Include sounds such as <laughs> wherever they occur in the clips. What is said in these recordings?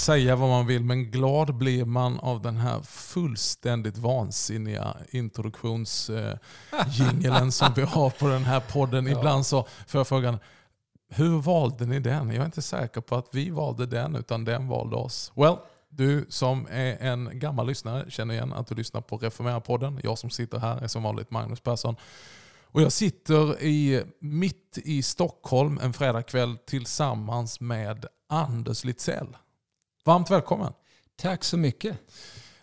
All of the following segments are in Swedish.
Ja, säga vad man vill, men glad blir man av den här fullständigt vansinniga introduktionsjingeln <laughs> som vi har på den här podden. Ibland så får jag frågan, hur valde ni den? Jag är inte säker på att vi valde den, utan den valde oss. Well, du som är en gammal lyssnare känner igen att du lyssnar på Reformera-podden. Jag som sitter här är som vanligt Magnus Persson. Och jag sitter i, mitt i Stockholm en fredagkväll tillsammans med Anders Litzell. Varmt välkommen. Tack så mycket.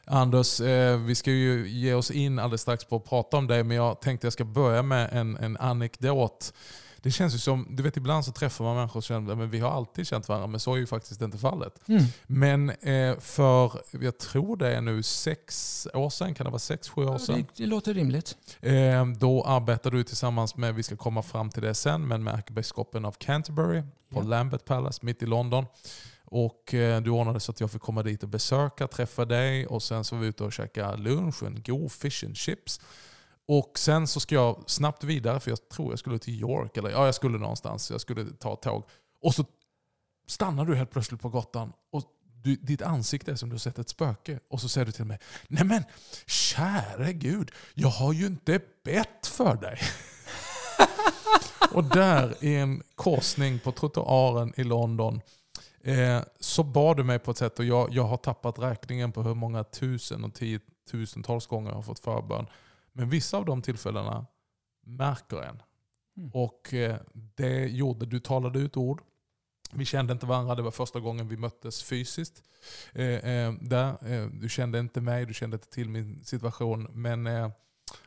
Anders, eh, vi ska ju ge oss in alldeles strax på att prata om dig, men jag tänkte jag ska börja med en, en anekdot. Det känns ju som, du vet ibland så träffar man människor som känner att vi har alltid känt varandra, men så är ju faktiskt inte fallet. Mm. Men eh, för, jag tror det är nu sex år sedan, kan det vara sex, sju år sedan? Det, det låter rimligt. Eh, då arbetade du tillsammans med, vi ska komma fram till det sen, men med ärkebiskopen av Canterbury på Ja. Lambeth Palace mitt i London. Och eh, du ordnade så att jag fick komma dit och besöka, träffa dig och sen så var vi ute och käkade lunch, en god fish and chips. Och sen så ska jag snabbt vidare, för jag tror jag skulle till York, eller ja, jag skulle någonstans, jag skulle ta ett tåg. Och så stannar du helt plötsligt på gatan och du, ditt ansikte är som du har sett ett spöke. Och så säger du till mig, nej men käre gud, jag har ju inte bett för dig. <laughs> och där i en korsning på trottoaren i London eh, så bad du mig på ett sätt och jag, jag har tappat räkningen på hur många tusen och tiotusentals gånger jag har fått förbön. Men vissa av de tillfällena märker en. Mm. Och eh, det gjorde, du talade ut ord. Vi kände inte varandra, det var första gången vi möttes fysiskt. Eh, eh, där. Eh, du kände inte mig, du kände inte till min situation. Men eh,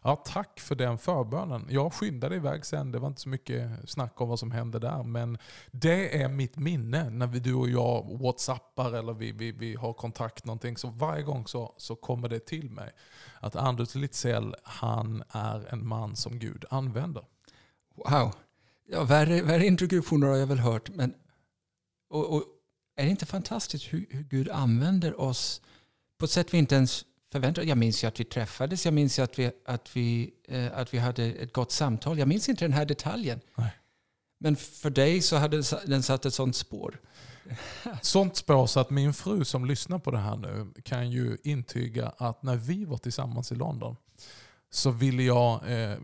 ja, tack för den förbönen. Jag skyndade iväg sen, det var inte så mycket snack om vad som hände där. Men det är mitt minne när vi, du och jag whatsappar eller vi, vi, vi har kontakt någonting. Så varje gång så, så kommer det till mig att Anders Litzell, han är en man som Gud använder. Wow. Ja, värre, värre introduktioner har jag väl hört. Men, och, och är det inte fantastiskt hur, hur Gud använder oss på ett sätt vi inte ens förväntade Jag minns ju att vi träffades. Jag minns ju att vi, att vi, eh, att vi hade ett gott samtal. Jag minns inte den här detaljen. Nej. Men för dig så hade den satt ett sånt spår. Sånt spår så att min fru som lyssnar på det här nu kan ju intyga att när vi var tillsammans i London så ville jag eh,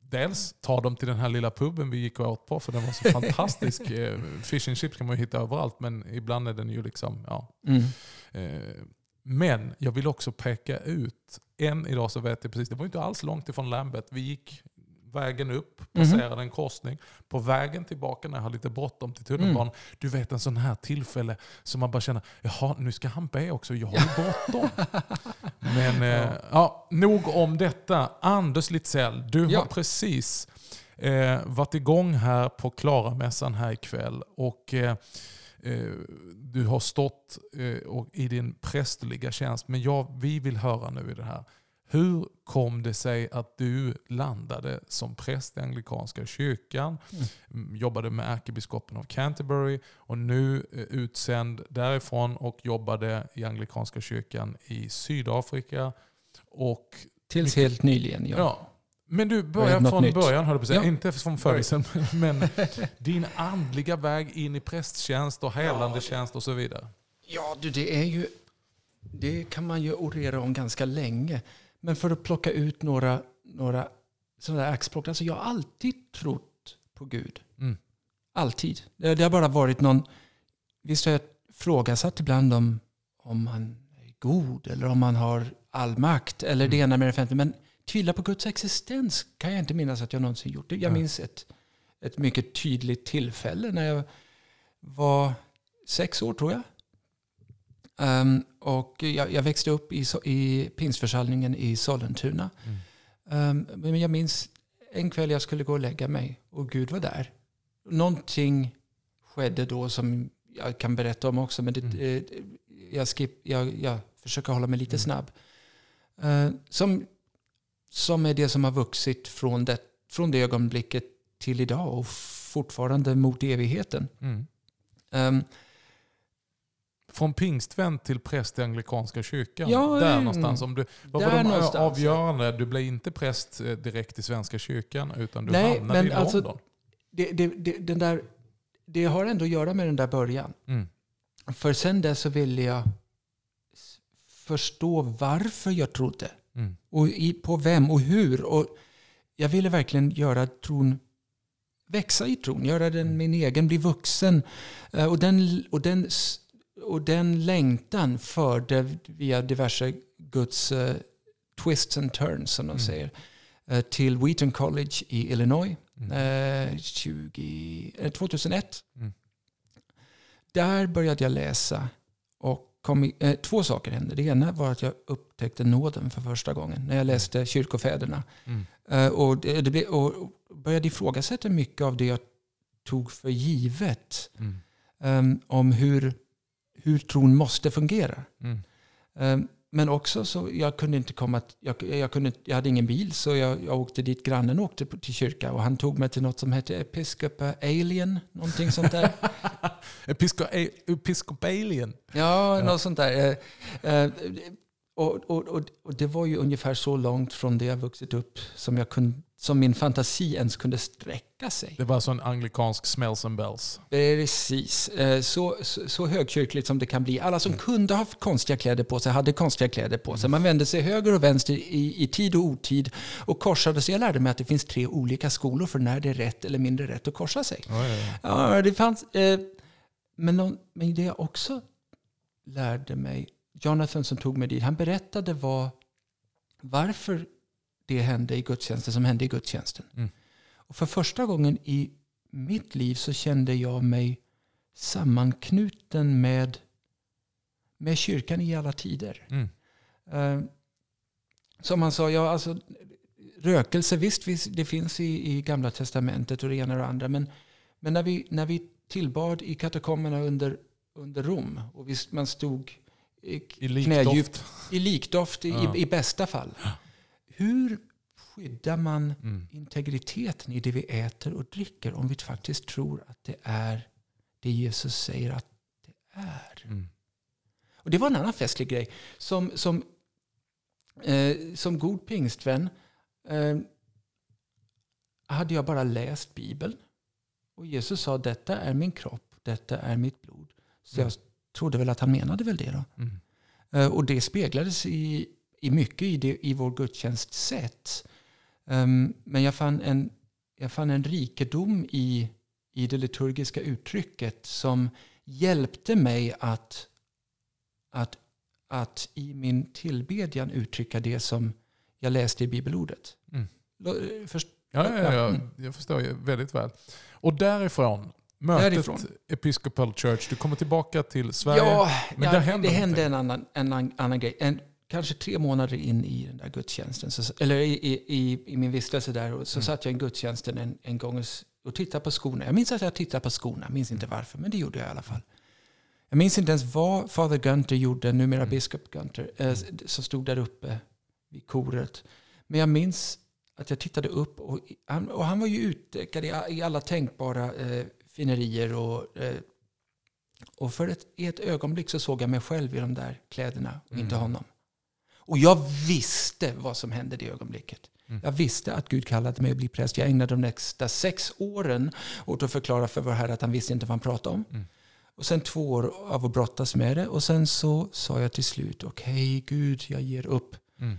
dels ta dem till den här lilla puben vi gick och åt på för den var så <laughs> fantastisk. Eh, fish and chips kan man ju hitta överallt men ibland är den ju liksom, ja. Mm. Eh, men jag vill också peka ut, än idag så vet jag precis, det var inte alls långt ifrån Lambeth. Vi gick vägen upp, passerade en korsning. På vägen tillbaka när jag har lite bråttom till tunnelbanan, du vet en sån här tillfälle som man bara känner, jaha nu ska han be också, jag har ju bråttom. <laughs> Men eh, ja, nog om detta. Anders Litzell, du Ja. har precis eh, varit igång här på Klaramässan här ikväll. Och, eh, du har stått eh, i din prästerliga tjänst. Men jag, vi vill höra nu i det här. Hur kom det sig att du landade som präst i Anglikanska kyrkan, mm. jobbade med ärkebiskopen av Canterbury och nu eh, utsänd därifrån och jobbade i Anglikanska kyrkan i Sydafrika. Och, Tills helt nyligen. Ja. ja. Men du, Började börja något från nytt. början höll på att säga. Ja. Inte från födelsen, <laughs> men din andliga väg in i prästtjänst och helande tjänst och så vidare. Ja, du, det är ju... Det kan man ju orera om ganska länge. Men för att plocka ut några, några sådana där axplock. Alltså jag har alltid trott på Gud. Mm. Alltid. Det, det har bara varit någon... Visst har jag ifrågasatt ibland om, om han är god eller om han har all makt eller det ena med det femte. Men tvivla på Guds existens kan jag inte minnas att jag någonsin gjort. Jag minns ett, ett mycket tydligt tillfälle när jag var sex år tror jag. Ehm, och jag, jag växte upp i, i pingsförsamlingen i Sollentuna. Ehm, men jag minns en kväll jag skulle gå och lägga mig och Gud var där. Någonting skedde då som jag kan berätta om också. Men det, eh, jag, skip, jag, jag försöker hålla mig lite snabb. Eh, som, som är det som har vuxit från det, från det ögonblicket till idag och fortfarande mot evigheten. Mm. Ehm, Från pingstvän till präst i Anglikanska kyrkan. Ja, där mm. någonstans. Om du, vad Där var de någonstans, avgörande? Du blev inte präst eh, direkt i Svenska kyrkan utan du Nej, hamnade men i alltså- London. det, det, det, den där, det har ändå att göra med den där början. Mm. för sen dess så ville jag förstå varför jag trodde. Mm. Och i, på vem och hur. Och jag ville verkligen göra tron växa i tron, göra den min egen, bli vuxen. Eh, Och den, och den, och den längtan förde via diverse Guds eh, twists and turns, som de Mm. säger, eh, till Wheaton College i Illinois Mm. eh, 20, eh, 2001. Mm. Där började jag läsa och kom eh, två saker hände. Det ena var att jag upptäckte nåden för första gången när jag läste kyrkofäderna. Mm. Eh, och, det, det och började ifrågasätta mycket av det jag tog för givet. Mm. eh, om hur, hur tron måste fungera. Mm. Eh, men också så jag kunde inte komma, jag, jag, kunde, jag hade ingen bil så jag, jag åkte dit, grannen åkte till kyrka och han tog mig till något som hette Episcopa Alien, någonting sånt där. <laughs> Episco- Episcopalian. Ja, Ja. något sånt där. Och, och, och, och det var ju ungefär så långt från det jag vuxit upp som, jag kunde, som min fantasi ens kunde sträcka sig. Det var så en anglikansk smells and bells. Precis. Eh, Så, så, så högkyrkligt som det kan bli. Alla som kunde ha haft konstiga kläder på sig hade konstiga kläder på sig. Man vände sig höger och vänster i, i tid och otid och korsade sig. Jag lärde mig att det finns tre olika skolor för när det är rätt eller mindre rätt att korsa sig. Ja. Ja, det fanns... Eh, men, någon, men det jag också lärde mig, Jonathan som tog mig dit, han berättade vad, varför det hände i gudstjänsten som hände i gudstjänsten. Mm. Och för första gången i mitt liv så kände jag mig sammanknuten med, med kyrkan i alla tider. Mm. Eh, som han sa, ja, alltså, rökelse, visst, visst det finns i, i Gamla Testamentet och det ena och det andra. Men, men när, vi, när vi tillbad i katakomberna under, under Rom och vi, man stod i, likdoft. i likdoft i, Ja. i, i bästa fall. Hur skyddar man Mm. integriteten i det vi äter och dricker om vi faktiskt tror att det är det Jesus säger att det är? Mm. Och det var en annan festlig grej. Som, som, eh, som god pingstvän eh, hade jag bara läst Bibeln. Och Jesus sa detta är min kropp, detta är mitt blod. Så jag trodde väl att han menade väl det då. Mm. Eh, och det speglades i, i mycket i, det, i vår gudstjänstsätt. Um, men jag fann en, jag fann en rikedom i, i det liturgiska uttrycket som hjälpte mig att, att, att i min tillbedjan uttrycka det som jag läste i bibelordet. Mm. Lo- Först, Ja, ja, ja, ja. Mm. jag förstår ju väldigt väl. Och därifrån, mötet Därifrån. Episcopal Church, du kommer tillbaka till Sverige. ja, men ja, hände det hände en annan, en annan, grej. En, kanske tre månader in i den där gudstjänsten, så, eller i, i, i, min vistelse där, och så Mm. satt jag i gudstjänsten en, en gång och, tittade på skorna. Jag minns att jag tittade på skorna, jag minns Mm. inte varför, men det gjorde jag i alla fall. Jag minns inte ens vad Father Gunter gjorde, numera Mm. biskop Gunter, eh, som stod där uppe vid koret. Men jag minns att jag tittade upp och han, och han var ju utdeckad i, i alla tänkbara eh, finerier och eh, och för ett, i ett ögonblick så såg jag mig själv i de där kläderna och inte Mm. honom. Och jag visste vad som hände det ögonblicket. Mm. Jag visste att Gud kallade mig att bli präst. Jag ägnade de nästa sex åren åt att förklara för vår Herre att han visste inte vad han pratade om. Mm. Och sen två år av att brottas med det. Och sen så sa jag till slut, okej Gud, jag ger upp. Mm.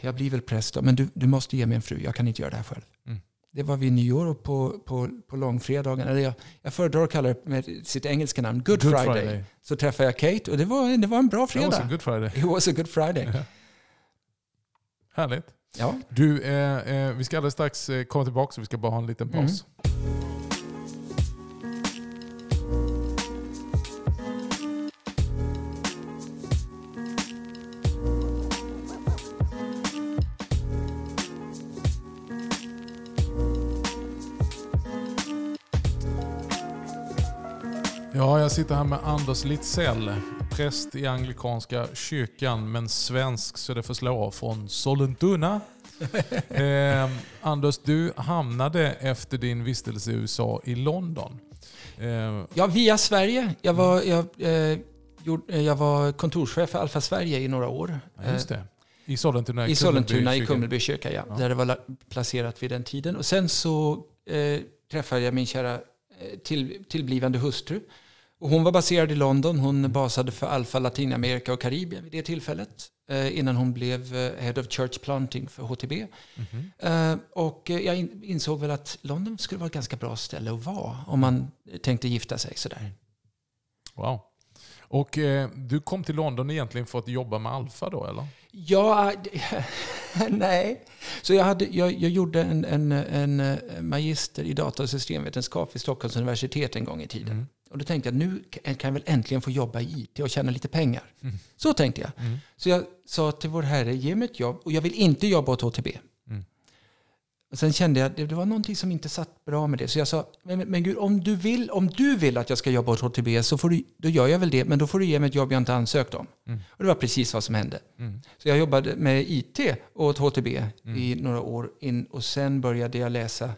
Jag blir väl präst då, men du, du måste ge mig en fru. Jag kan inte göra det här själv. Mm. Det var vid nyår på, på, på långfredagen. Eller jag, jag föredrar att kalla det med sitt engelska namn, Good, Friday. Så träffade jag Kate och det var, det var en bra Det var så fredag. Good Friday. It was a good Friday. Ja. Härligt. Ja. Du, eh, eh, vi ska alldeles strax eh, komma tillbaka så vi ska bara ha en liten paus. Ja, jag sitter här med Anders Litzell, präst i anglikanska kyrkan, men svensk så det förslår, från Sollentuna. <laughs> eh, Anders, du hamnade efter din vistelse i USA i London. Eh, ja, via Sverige. Jag var, jag, eh, gjorde, eh, jag var kontorschef för Alfa Sverige i några år. ja, just det. I Sollentuna, I Sollentuna i kyrkan. Kummelby kyrka, ja, Ja. där det var la- placerat vid den tiden. Och sen så eh, träffade jag min kära eh, till, tillblivande hustru. Och hon var baserad i London. Hon basade för Alfa Latinamerika och Karibien vid det tillfället. Eh, innan hon blev eh, Head of Church Planting för HTB. Mhm. Eh, och jag in, insåg väl att London skulle vara ett ganska bra ställe att vara om man tänkte gifta sig sådär. Wow. Och eh, du kom till London egentligen för att jobba med Alfa då, eller? Ja, <laughs> nej. Så jag, hade, jag, jag gjorde en, en, en magister i data och systemvetenskap vid Stockholms universitet en gång i tiden. Mm. Och då tänkte jag, nu kan jag väl äntligen få jobba i IT och tjäna lite pengar. Mm. Så tänkte jag. Mm. Så jag sa till vår Herre, ge mig ett jobb. Och jag vill inte jobba åt HTB. Mm. Och sen kände jag att det, var någonting som inte satt bra med det. Så jag sa, men, men Gud, om du, vill, om du vill att jag ska jobba åt HTB så får du, då gör jag väl det. Men då får du ge mig ett jobb jag inte ansökt om. Mm. Och det var precis vad som hände. Mm. Så jag jobbade med IT åt HTB Mm. i några år. In, och sen började jag läsa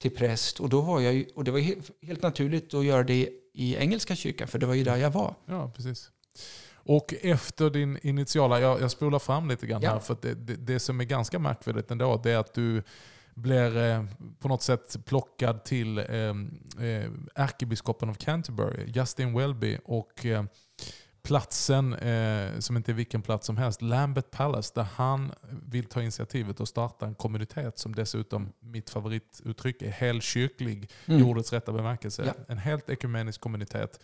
till präst. Och, då var jag, ju- och det var helt, helt naturligt att göra det i engelska kyrkan. För det var ju där jag var. Ja, precis. Och efter din initiala, jag, jag spolar fram lite grann Ja. här, för det, det, det som är ganska märkvärdigt ändå, det är att du blir eh, på något sätt plockad till eh, eh, ärkebiskopen av Canterbury, Justin Welby, och eh, platsen, eh, som inte är vilken plats som helst, Lambeth Palace, där han vill ta initiativet och starta en kommunitet som dessutom, mitt favorituttryck, är helkyrklig i Mm. ordets rätta bemärkelse. Ja. En helt ekumenisk kommunitet.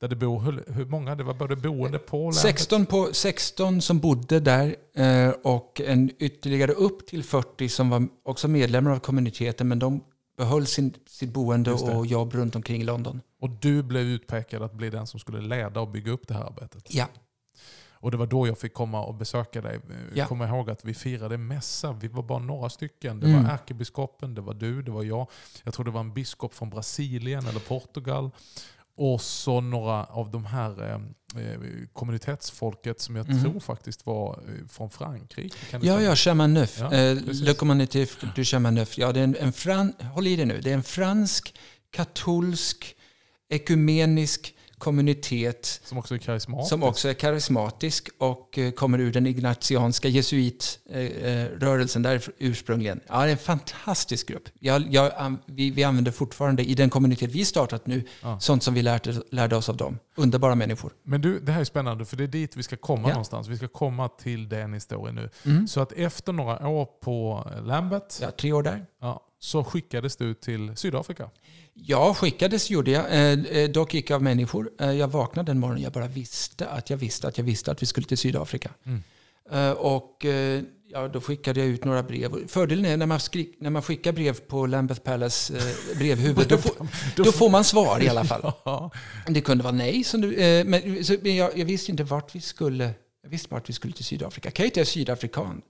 Där det bor, hur, hur många? Det var både boende på Lambeth? 16, på, 16 som bodde där eh, och en ytterligare upp till 40 som var också medlemmar av kommuniteten men de behöll sin, sitt boende och jobb runt omkring i London. Och du blev utpekad att bli den som skulle leda och bygga upp det här arbetet. Ja, Och det var då jag fick komma och besöka dig. Ja. Jag kommer ihåg att vi firade mässa. Vi var bara några stycken. Det Mm. var ärkebiskopen, det var du, det var jag. Jag tror det var en biskop från Brasilien eller Portugal. Och så några av de här eh, eh, kommunitetsfolket som jag Mhm. tror faktiskt var eh, från Frankrike. Ja, ja Chemin Neuf. Ja, eh. Le Communitif du Chemin Neuf. Ja, det är en, en fran, håll i det nu. Det är en fransk, katolsk, ekumenisk kommunitet Som också är karismatisk. som också är karismatisk och eh, kommer ur den ignatianska jesuitrörelsen där ursprungligen. Ja, det är en fantastisk grupp. Jag, jag, vi, vi använder fortfarande i den kommunitet vi startat nu Ja. sånt som vi lärde, lärde oss av dem. Underbara människor. Men du, det här är spännande för det är dit vi ska komma Ja. någonstans. Vi ska komma till den historien nu. Mm. Så att efter några år på Lambeth Ja, tre år där. ja, så skickades du till Sydafrika. Ja, skickades gjorde jag. Eh, eh, dock icke av människor. Eh, jag vaknade den morgonen jag bara visste att jag visste att jag visste att vi skulle till Sydafrika. Mm. Eh, och eh, ja, då skickade jag ut några brev. Fördelen är när man, skri- när man skickar brev på Lambeth Palace eh, brevhuvud, <laughs> då, får, då får man svar i alla <laughs> fall. Det kunde vara nej. Du, eh, men så, men jag, jag visste inte vart vi skulle. Jag visste bara att vi skulle till Sydafrika. Kate är sydafrikan.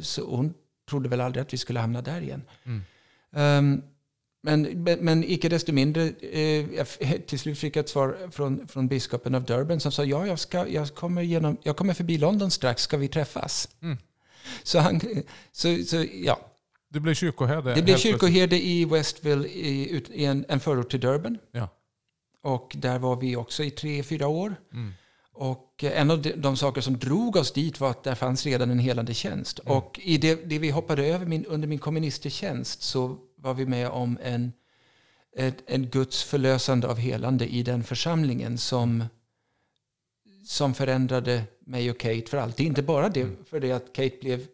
Så hon trodde väl aldrig att vi skulle hamna där igen. Mm. Ehm, men, men, icke desto mindre, eh, <laughs> till slut fick jag ett svar från, från biskopen av Durban som sa ja, jag, ska, jag, kommer genom, jag kommer förbi London strax, ska vi träffas? Mm. Så, han, så, så ja, Du blev kyrkoherde. det blev kyrkoherde i Westville, i, i en, en förort till Durban. Ja. Och där var vi också i tre, fyra år. Mm. Och en av de, saker som drog oss dit var att där fanns redan en helande tjänst. Mm. Och i det, det vi hoppade över min, under min komministertjänst så var vi med om en, ett, en Guds förlösande av helande i den församlingen som, som förändrade mig och Kate för alltid. Inte bara det Mm. för det att Kate blev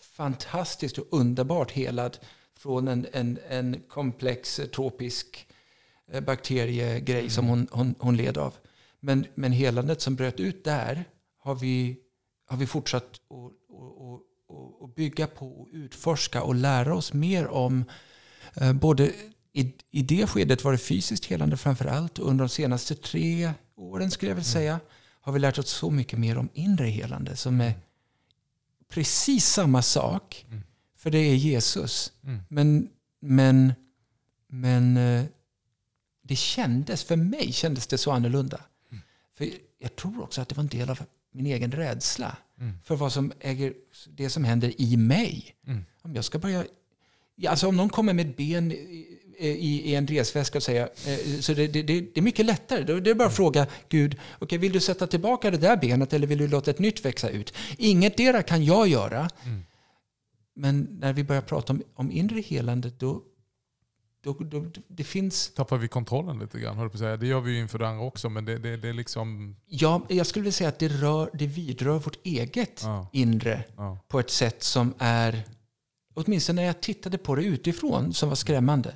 fantastiskt och underbart helad från en, en, en komplex tropisk eh, bakteriegrej Mm. som hon, hon, hon led av. Men, men helandet som bröt ut där har vi, har vi fortsatt att att- att- bygga på och utforska och lära oss mer om eh, både i, I det skedet var det fysiskt helande framför allt. Och under de senaste tre åren skulle jag vilja säga har vi lärt oss så mycket mer om inre helande som är precis samma sak. Mm. För det är Jesus. Mm. Men, men, men eh, det kändes, för mig kändes det så annorlunda. För jag tror också att det var en del av min egen rädsla Mm. för vad som äger, det som händer i mig. Mm. Om jag ska börja... Ja, alltså om någon kommer med ett ben i, i, en resväska och säger... eh, Så det, det, det det är mycket lättare. Då är det bara att fråga Gud, okay, vill du sätta tillbaka det där benet eller vill du låta ett nytt växa ut? Inget dera kan jag göra. Mm. Men när vi börjar prata om, om inre helande då, då, då, det finns... Tappar vi kontrollen lite grann, höll på att säga. Det gör vi ju inför det andra också, men det, det, det är liksom... Ja, jag skulle vilja säga att det, rör, det vidrör vårt eget Ja, inre ja. på ett sätt som är, åtminstone när jag tittade på det utifrån, som var skrämmande.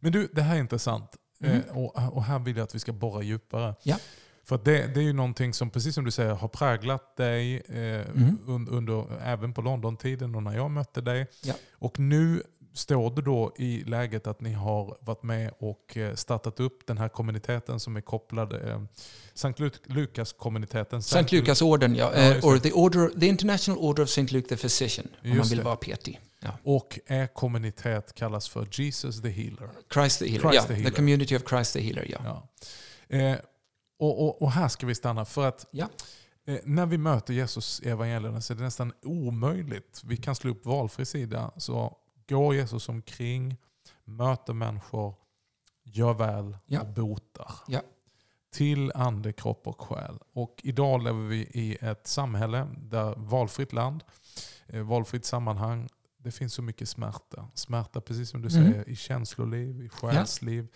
Men du, det här är intressant. Mm. Eh, och, och här vill jag att vi ska borra djupare. Ja. För det, det är ju någonting som, precis som du säger, har präglat dig eh, Mm. un, under, även på London-tiden och när jag mötte dig. Ja. Och nu står du då i läget att ni har varit med och eh, startat upp den här kommuniteten som är kopplad, eh, Sankt Lu- Lukas-kommuniteten. Sankt Lukasorden, ja. Ja, eh, or the, order, the International Order of St. Luke the Physician, om man Just vill det. vara petig. Ja. Och er kommunitet kallas för Jesus the Healer. Christ the Healer, Christ ja. the The, Healer. Community of Christ the Healer, ja. Ja. Eh, och, och, och här ska vi stanna för att Ja. eh, när vi möter Jesus i evangelierna så är det nästan omöjligt. Vi kan slå upp valfri sida så går Jesus omkring, möter människor, gör väl Ja. och botar. Ja. Till ande, kropp och själ. Och idag lever vi i ett samhälle där valfritt land, eh, valfritt sammanhang, det finns så mycket smärta. Smärta, precis som du Mm. säger, i känsloliv, i själsliv.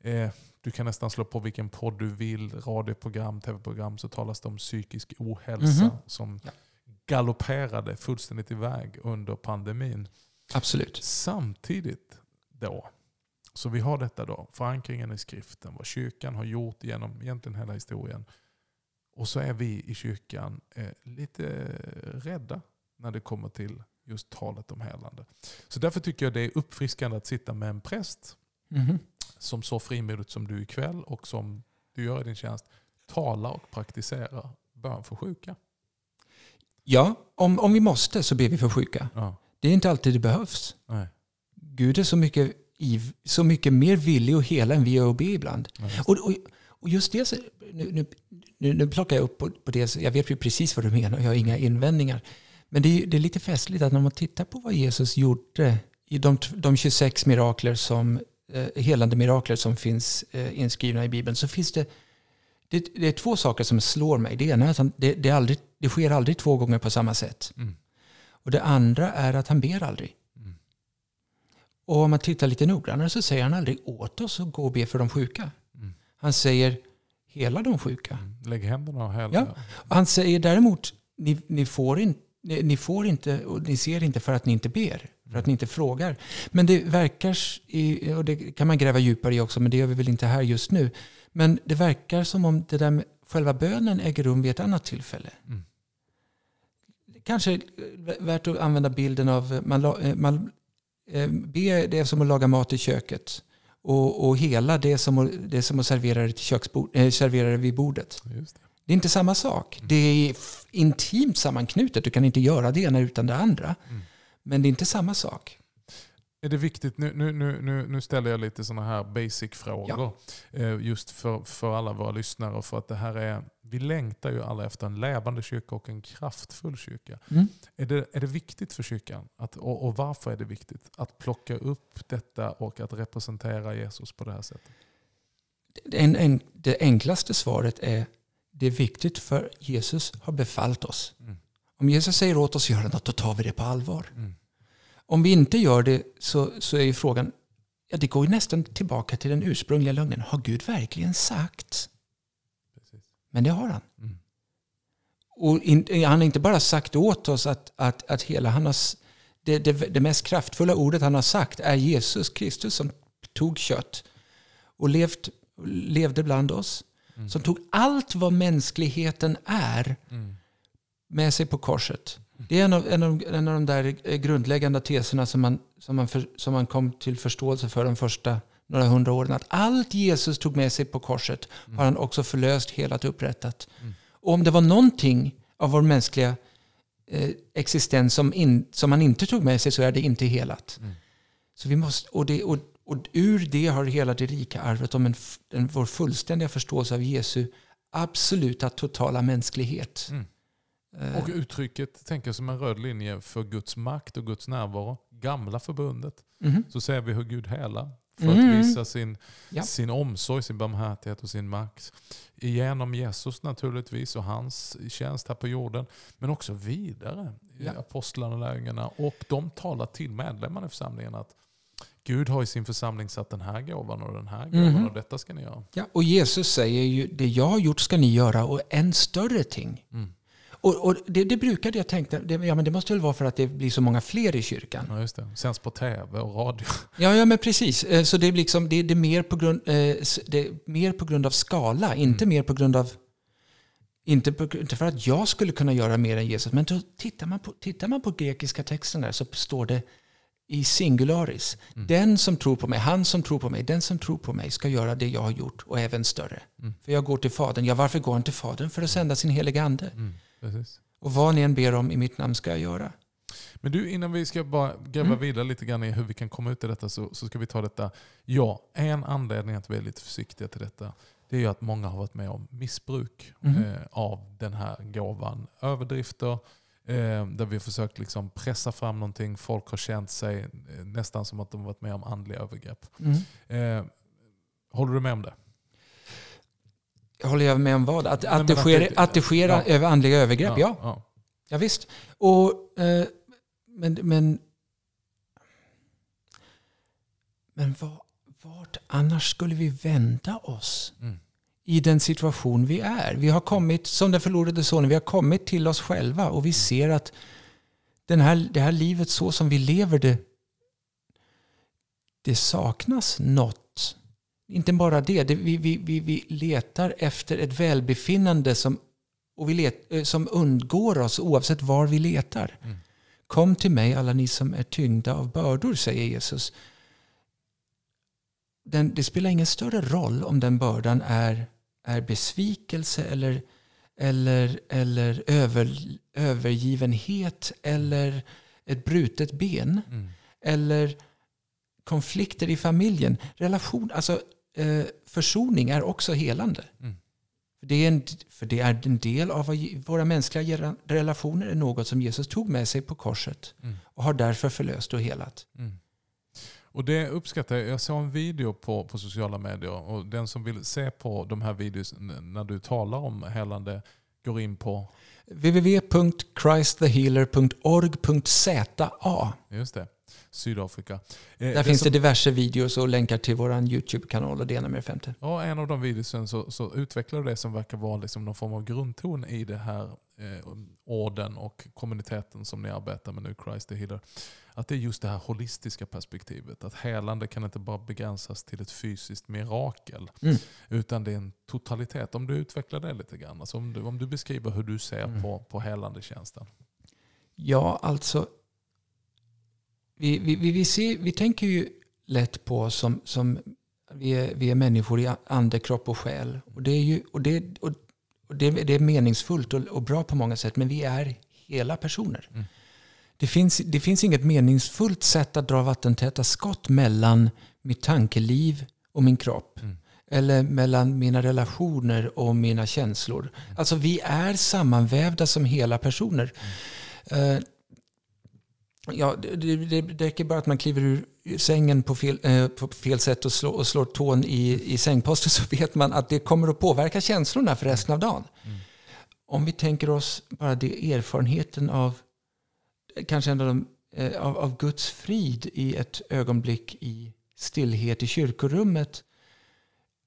Eh, du kan nästan slå på vilken podd du vill, radioprogram, tv-program, så talas det om psykisk ohälsa Mhm. som Ja. galopperade fullständigt iväg under pandemin. Absolut. Samtidigt då, så vi har detta då, förankringen i skriften, vad kyrkan har gjort genom egentligen hela historien. Och så är vi i kyrkan eh, lite rädda när det kommer till just talet om helande. Så därför tycker jag det är uppfriskande att sitta med en präst Mhm. som så frimodigt som du ikväll och som du gör i din tjänst talar och praktiserar bön för sjuka. Ja, om, om vi måste så ber vi för sjuka. Ja, Det är inte alltid det behövs. nej, Gud är så mycket, så mycket mer villig att hela än vi är att be ibland. nej. Och, och, och just det, så- nu, nu, nu, nu plockar jag upp på, på det, jag vet ju precis vad du menar, jag har inga invändningar. Men det är, det är lite festligt att när man tittar på vad Jesus gjorde i de, de 26 mirakler som, eh, helande mirakler som finns eh, inskrivna i Bibeln så finns det, det, det är två saker som slår mig. Det ena är att han, det, det, aldrig, det sker aldrig två gånger på samma sätt. Mm. Och det andra är att han ber aldrig. Mm. Och om man tittar lite noggrannare så säger han aldrig åt oss att gå och be för de sjuka. Mm. Han säger hela de sjuka. Mm. Lägg händerna och häl. Ja. Han säger däremot, ni, ni, får in, ni, ni får inte och ni ser inte för att ni inte ber. För att ni inte frågar. Men det verkar, och det kan man gräva djupare i också, men det gör vi väl inte här just nu. Men det verkar som om det där med själva bönen äger rum vid ett annat tillfälle. Mm. Kanske är värt att använda bilden av, eh, man, eh, man eh, be det är som att laga mat i köket. Och, och hela det är som att, det är som att servera det, till köksbord, eh, servera det vid bordet. Det. Det är inte samma sak. Det är intimt sammanknutet. Du kan inte göra det ena utan det andra. Mm. Men det är inte samma sak. Är det viktigt, nu, nu, nu, nu, ställer jag lite sådana här basic-frågor. eh, Just för, för alla våra lyssnare. För att det här är, vi längtar ju alla efter en levande kyrka och en kraftfull kyrka. Mm. Är det, är det viktigt för kyrkan? Att, och, och varför är det viktigt? Att plocka upp detta och att representera Jesus på det här sättet? En, en, det enklaste svaret är det är viktigt för Jesus har befallt oss. Mm. Om Jesus säger åt oss att göra något, då tar vi det på allvar. Mm. Om vi inte gör det så, så är ju frågan, ja, det går ju nästan tillbaka till den ursprungliga lögnen. Har Gud verkligen sagt? Precis. Men det har han. Mm. Och in, han har inte bara sagt åt oss att, att, att hela han har, det, det, det mest kraftfulla ordet han har sagt är Jesus Kristus som tog kött och levt, levde bland oss. Mm. Som tog allt vad mänskligheten är Mm. med sig på korset. Det är en av, en av, en av de där eh, grundläggande teserna som man, som, man för, som man kom till förståelse för de första några hundra åren. Att allt Jesus tog med sig på korset har han också förlöst, helat och upprättat. Mm. Och om det var någonting av vår mänskliga eh, existens som, in, som han inte tog med sig så är det inte helat. Mm. Så vi måste, och, det, och, och ur det har hela det rika arvet om en, en, vår fullständiga förståelse av Jesu absoluta totala mänsklighet. Mm. Eh, Och uttrycket tänker jag som en röd linje för Guds makt och Guds närvaro. Gamla förbundet. mhm. Så ser vi hur Gud helar. För Mm. att visa sin, Ja. sin omsorg, sin barmhärtighet och sin makt. Genom Jesus naturligtvis och hans tjänst här på jorden. Men också vidare i Ja. apostlarna och lärjungarna. Och de talar till medlemmarna i församlingen att Gud har i sin församling satt den här gåvan och den här gåvan Mhm. och detta ska ni göra. Ja, och Jesus säger ju det jag har gjort ska ni göra och en större ting. Mm. Och, och det, det brukade jag tänka, det, ja, men det måste väl vara för att det blir så många fler i kyrkan. Ja, just det. Sänds på tv och radio. <laughs> Ja, ja men precis. Eh, Så det är, liksom, det, det, är mer på grund, eh, det mer på grund av skala, inte mer på grund av inte, på, inte för att jag skulle kunna göra mer än Jesus. Men då tittar, man på, tittar man på grekiska texten där så står det i singularis. Den som tror på mig, han som tror på mig, den som tror på mig ska göra det jag har gjort och även större. För jag går till Fadern. Ja, varför går han till Fadern? För att sända sin heliga Ande. Mm, precis. Och vad ni än ber om i mitt namn ska jag göra. Men du, innan vi ska bara gräva Mm. vidare lite grann i hur vi kan komma ut i detta så, så ska vi ta detta. Ja, en anledning att vi är lite försiktiga till detta det är ju att många har varit med om missbruk Mhm. eh, av den här gåvan. Överdrifter, eh, där vi har försökt liksom pressa fram någonting. Folk har känt sig eh, nästan som att de varit med om andliga övergrepp. Mm. Eh, håller du med om det? Håller jag med om vad? Att, att, det, sker, att det sker ja. över andliga övergrepp? Ja, ja. ja visst. Och, eh, men men, men var, vart annars skulle vi vända oss Mm. i den situation vi är? Vi har kommit, som den förlorade sonen, vi har kommit till oss själva och vi ser att den här, det här livet så som vi lever det, det saknas något. Inte bara det, det vi, vi, vi, vi letar efter ett välbefinnande som, och vi let, eh, som undgår oss oavsett var vi letar. Mm. Kom till mig alla ni som är tyngda av bördor, säger Jesus. Den, det spelar ingen större roll om den bördan är, är besvikelse eller, eller, eller över, övergivenhet eller ett brutet ben Mm. eller konflikter i familjen. Relation, alltså, eh, försoning är också helande. Mm. För, det är en, för det är en del av vad våra mänskliga relationer är något som Jesus tog med sig på korset Mm. och har därför förlöst och helat. Mm. Och det uppskattar jag. Jag såg en video på, på sociala medier och den som vill se på de här videos när du talar om helande går in på, www.christthehealer.org.za just det, Sydafrika. Eh, Där det finns som- det diverse videos och länkar till vår YouTube-kanal och det ena med femte. Ja, en av de videosen så, så utvecklar du det som verkar vara liksom någon form av grundton i det här eh, orden och kommuniteten som ni arbetar med nu, Christ the Healer. Att det är just det här holistiska perspektivet. Att helande kan inte bara begränsas till ett fysiskt mirakel. Mm. Utan det är en totalitet. Om du utvecklar det lite grann. Alltså om, du, om du beskriver hur du ser Mm. på, på helande tjänsten. Ja, alltså. Vi, vi, vi, vi, ser, vi tänker ju lätt på som, som vi, är, vi är människor i ande, kropp och själ. Och det är, ju, och det, och, och det, det är meningsfullt och, och bra på många sätt. Men vi är hela personer. Mm. Det, finns, det finns inget meningsfullt sätt att dra vattentäta skott mellan mitt tankeliv och min kropp. Mm. Eller mellan mina relationer och mina känslor. Alltså vi är sammanvävda som hela personer. Eh, Ja, det, det, det räcker bara att man kliver ur sängen på fel, eh, på fel sätt och, slå, och slår tån i, i sängposten <laughs> så vet man att det kommer att påverka känslorna för resten av dagen. Mm. Om vi tänker oss bara det erfarenheten av kanske en av, de, eh, av, av Guds frid i ett ögonblick i stillhet i kyrkorummet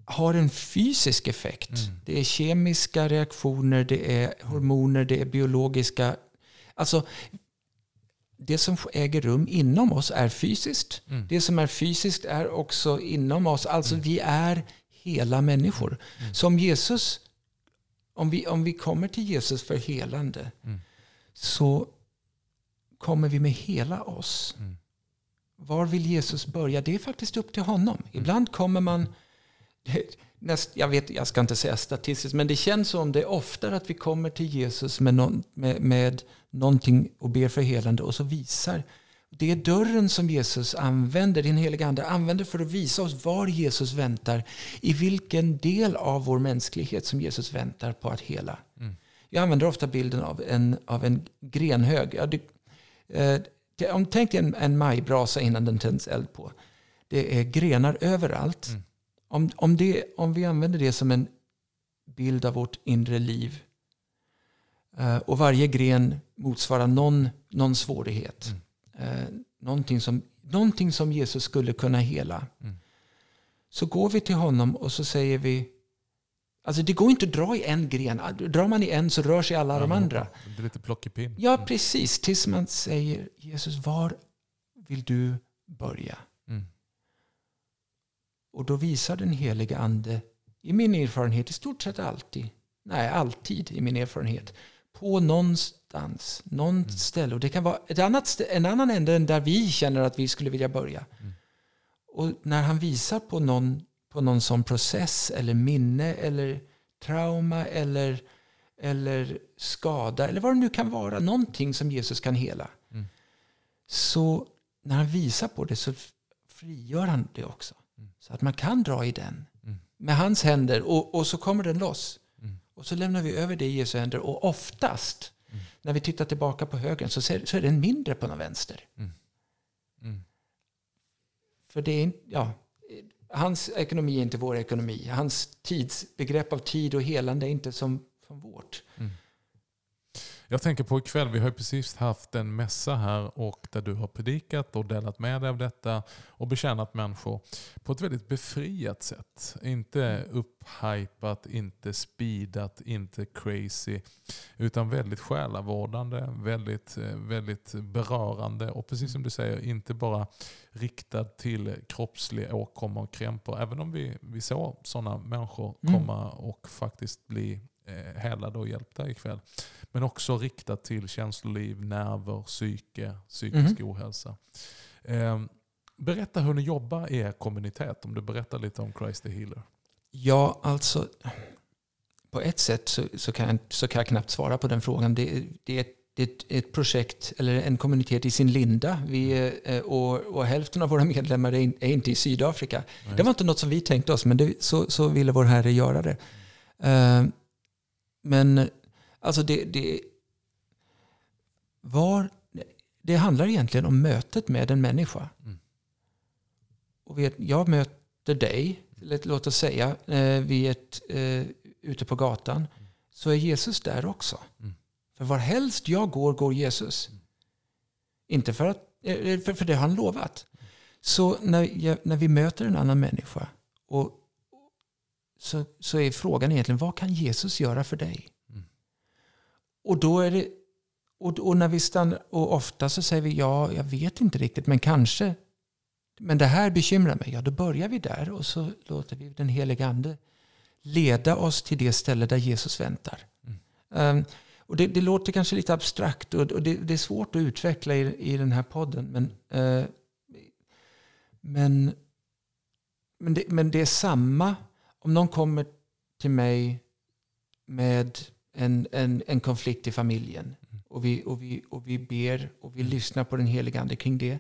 har en fysisk effekt. Mm. Det är kemiska reaktioner, det är hormoner, det är biologiska... Alltså, det som äger rum inom oss är fysiskt. Mm. Det som är fysiskt är också inom oss. Alltså vi är hela människor. Mm. Som Jesus, om vi, om vi kommer till Jesus för helande Mm. så kommer vi med hela oss. Mm. Var vill Jesus börja? Det är faktiskt upp till honom. Ibland kommer man... Näst, jag, vet, jag ska inte säga statistiskt, men det känns som det är oftare att vi kommer till Jesus med, någon, med, med någonting och ber för helande och så visar. Det är dörren som Jesus använder, din heliga Ande använder för att visa oss var Jesus väntar. I vilken del av vår mänsklighet som Jesus väntar på att hela. Mm. Jag använder ofta bilden av en, av en grenhög. Ja, det, eh, om Tänk dig en, en majbrasa innan den tänds eld på. Det är grenar överallt. Mm. Om, om, det, om vi använder det som en bild av vårt inre liv eh, och varje gren motsvarar någon, någon svårighet. Mm. Eh, någonting som någonting som Jesus skulle kunna hela. Mm. Så går vi till honom och så säger vi, alltså det går inte att dra i en gren. Drar man i en så rör sig alla de andra. Det är lite plockepinn. Ja, precis. Tills man säger, Jesus, var vill du börja? Och då visar den heliga ande, i min erfarenhet, i stort sett alltid, nej alltid i min erfarenhet, på någonstans, någon Mm. ställe. Och det kan vara ett annat, en annan ände än där vi känner att vi skulle vilja börja. Mm. Och när han visar på någon, på någon sån process eller minne eller trauma eller, eller skada eller vad det nu kan vara, någonting som Jesus kan hela. Mm. Så när han visar på det så frigör han det också. Mm. Så att man kan dra i den Mm. med hans händer och, och så kommer den loss. Mm. Och så lämnar vi över det i Jesu händer och oftast Mm. när vi tittar tillbaka på högern så, ser, så är den mindre på den vänster. Mm. För det är ja, hans ekonomi är inte vår ekonomi. Hans tidsbegrepp av tid och helande är inte som, som vårt. Jag tänker på ikväll, vi har ju precis haft en mässa här och där du har predikat och delat med dig av detta och betjänat människor på ett väldigt befriat sätt. Inte upphypat, inte speedat, inte crazy. Utan väldigt själavårdande, väldigt, eh, väldigt berörande och precis som du säger, inte bara riktad till kroppslig åkomma och krämpor. Även om vi, vi såg sådana människor Mm. komma och faktiskt bli eh, helade och hjälpta ikväll. Men också riktat till känsloliv, nerver, psyke, psykisk ohälsa. Eh, berätta hur ni jobbar i er kommunitet, om du berättar lite om Christ the Healer. Ja, alltså på ett sätt så, så, kan, jag, så kan jag knappt svara på den frågan. Det, det, är, ett, ett, ett projekt, eller en kommunitet i sin linda. Vi, är, eh, och, och hälften av våra medlemmar är, in, är inte i Sydafrika. Det var inte något som vi tänkte oss, men det, så, så ville vår Herre göra det. Men alltså det, det, var, det handlar egentligen om mötet med en människa. Mm. Och vet, jag möter dig, låt oss säga, eh, vid ett, eh, ute på gatan, så är Jesus där också. Mm. För var helst jag går, går Jesus. Inte för att, eh, för, för det har han lovat. Så när, jag, när vi möter en annan människa och, så, så är frågan egentligen, vad kan Jesus göra för dig? Mm. Och då är det, och, och när vi stannar, och ofta så säger vi, ja, jag vet inte riktigt, men kanske. Men det här bekymrar mig. Ja, då börjar vi där och så låter vi den heliga ande leda oss till det ställe där Jesus väntar. Um, och det, det, låter kanske lite abstrakt och, och det, det, är svårt att utveckla i, i den här podden. Men, uh, men, men, det, men det är samma om någon kommer till mig med en, en, en konflikt i familjen och vi, och, vi, och vi ber och vi lyssnar på den heliga Ande kring det.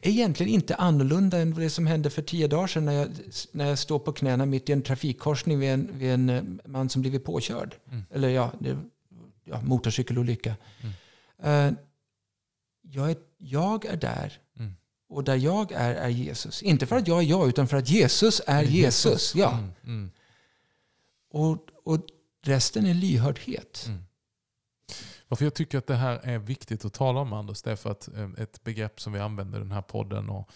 är egentligen inte annorlunda än det som hände för tio dagar sedan när jag, när jag står på knäna mitt i en trafikkorsning vid en, vid en eh, man som blivit påkörd. Mm. Eller ja, det, ja motorcykelolycka. Mm. Uh, jag, är, jag är där. Mm. Och där jag är, är Jesus. Inte för att jag är jag, utan för att Jesus är Jesus. Jesus. Ja. Mm. Mm. Och, och resten är lyhördhet. Mm. Varför jag tycker att det här är viktigt att tala om Anders, det är för att eh, ett begrepp som vi använder i den här podden och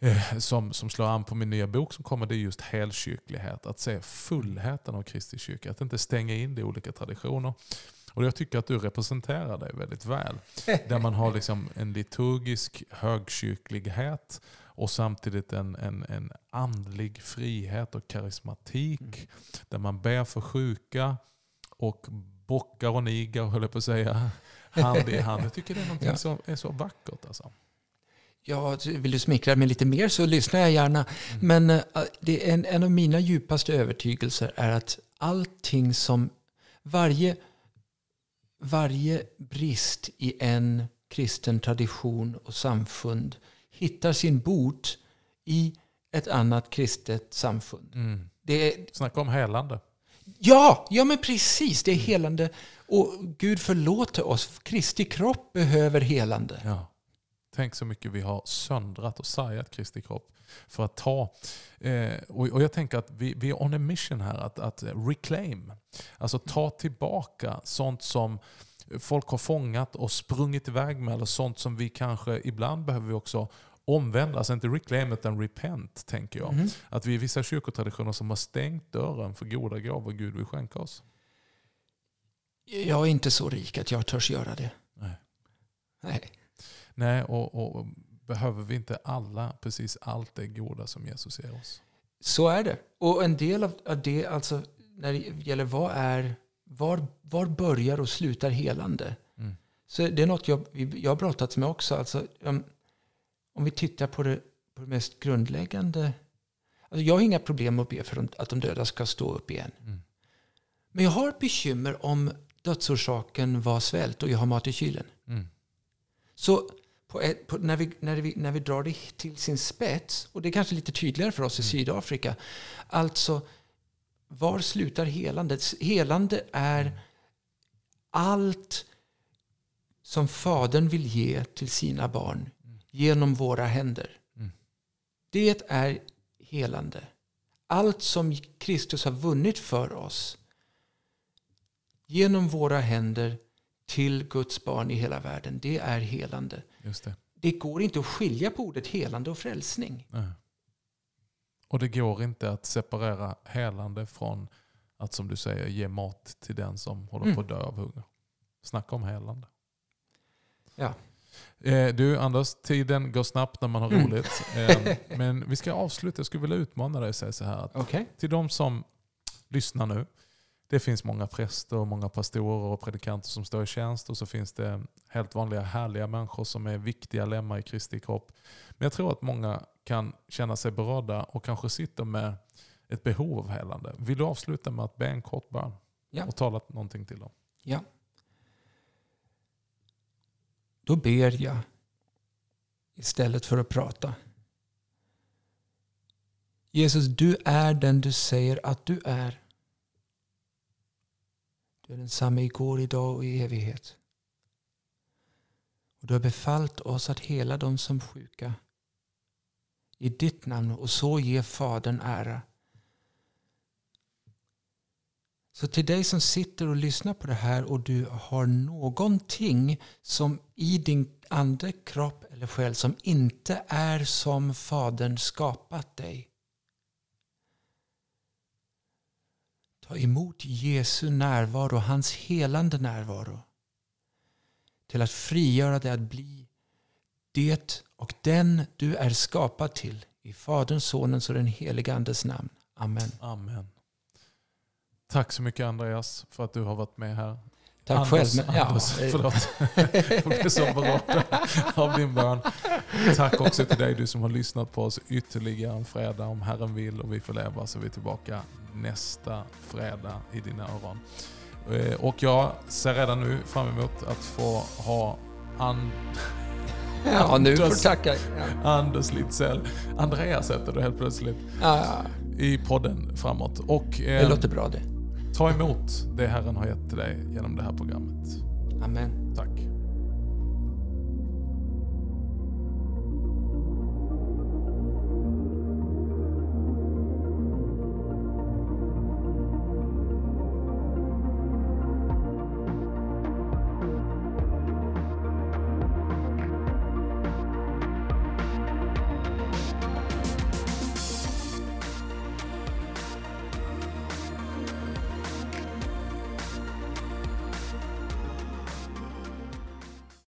eh, som, som slår an på min nya bok som kommer, det är just helkyrklighet. Att se fullheten av Kristi kyrka, att inte stänga in det i olika traditioner. Och jag tycker att du representerar det väldigt väl. Där man har liksom en liturgisk högkyrklighet och samtidigt en, en, en andlig frihet och karismatik. Mm. Där man ber för sjuka och bockar och nigar, höll jag på att säga, hand i hand. Jag tycker det är något ja. som är så vackert. Alltså. Ja, vill du smickra mig lite mer så lyssnar jag gärna. Mm. Men uh, det är en, en av mina djupaste övertygelser är att allting som, varje, varje brist i en kristen tradition och samfund hittar sin bot i ett annat kristet samfund. Mm. Det är, Snacka om helande. Ja, ja men precis. Det är helande. Och Gud förlåter oss. Kristi kropp behöver helande. Ja. Tänk så mycket vi har söndrat och sargat Kristi kropp för att ta. Eh, och, och, jag tänker att vi, vi är on a mission här, att, att reclaim. Alltså ta tillbaka sånt som folk har fångat och sprungit iväg med. Eller sånt som vi kanske, ibland behöver vi också omvända, alltså inte reclaim utan repent, tänker jag. Mhm. Att vi är vissa kyrkotraditioner som har stängt dörren för goda gåvor Gud vill skänka oss. Jag är inte så rik att jag törs göra det. Nej. Nej. Nej, och, och behöver vi inte alla precis allt det goda som Jesus ger oss? Så är det. Och en del av det, alltså när det gäller vad är, var, var börjar och slutar helande? Mm. Så det är något jag, jag har brottats med också. Alltså, om, om vi tittar på det, på det mest grundläggande. Alltså jag har inga problem med att be för att de döda ska stå upp igen. Mm. Men jag har ett bekymmer om dödsorsaken var svält och jag har mat i kylen. Mm. Så på på, när, vi, när, vi, när vi drar det till sin spets, och det är kanske lite tydligare för oss i Sydafrika. Alltså, var slutar helandet? Helande är allt som Fadern vill ge till sina barn genom våra händer. Mm. Det är helande. Allt som Kristus har vunnit för oss genom våra händer till Guds barn i hela världen, det är helande. Just det. Det går inte att skilja på ordet helande och frälsning. Nej. Och det går inte att separera helande från att som du säger ge mat till den som håller Mm. på att dö av hunger. Snacka om helande. Ja. Eh, du Anders, tiden går snabbt när man har Mm. roligt. Eh, <laughs> men vi ska avsluta. Jag skulle vilja utmana dig och säga så här. Att Okej. till de som lyssnar nu. Det finns många präster och många pastorer och predikanter som står i tjänst och så finns det helt vanliga härliga människor som är viktiga lemmar i Kristi kropp. Men jag tror att många kan känna sig berörda och kanske sitter med ett behov av helande. Vill du avsluta med att be en kort bön Ja. och tala någonting till dem? Ja. Då ber jag istället för att prata. Jesus, du är den du säger att du är. Du är densamma igår, idag och i evighet. Och du har befallt oss att hela de som sjuka i ditt namn och så ge Fadern ära. Så till dig som sitter och lyssnar på det här och du har någonting som i din ande, kropp eller själ som inte är som Fadern skapat dig. Ta emot Jesu närvaro, hans helande närvaro. Till att frigöra dig att bli det och den du är skapad till. I Faderns, Sonens och den helige Andes namn. Amen. Amen. Tack så mycket Andreas för att du har varit med här. Tack Anders, själv. Men, ja, Anders, eh, förlåt. <laughs> Jag blev så berörd <laughs> av din bön. Tack också till dig du som har lyssnat på oss ytterligare en fredag. Om Herren vill och vi får leva så är vi tillbaka nästa fredag i dina öron. Eh, Och jag ser redan nu fram emot att få ha An- ja, nu får Anders. tacka. Ja. Anders Litzell, Andreas heter du helt plötsligt, Ja, i podden framåt. Och det eh, låter bra det. Ta emot det Herren har gett till dig genom det här programmet. Amen. Tack.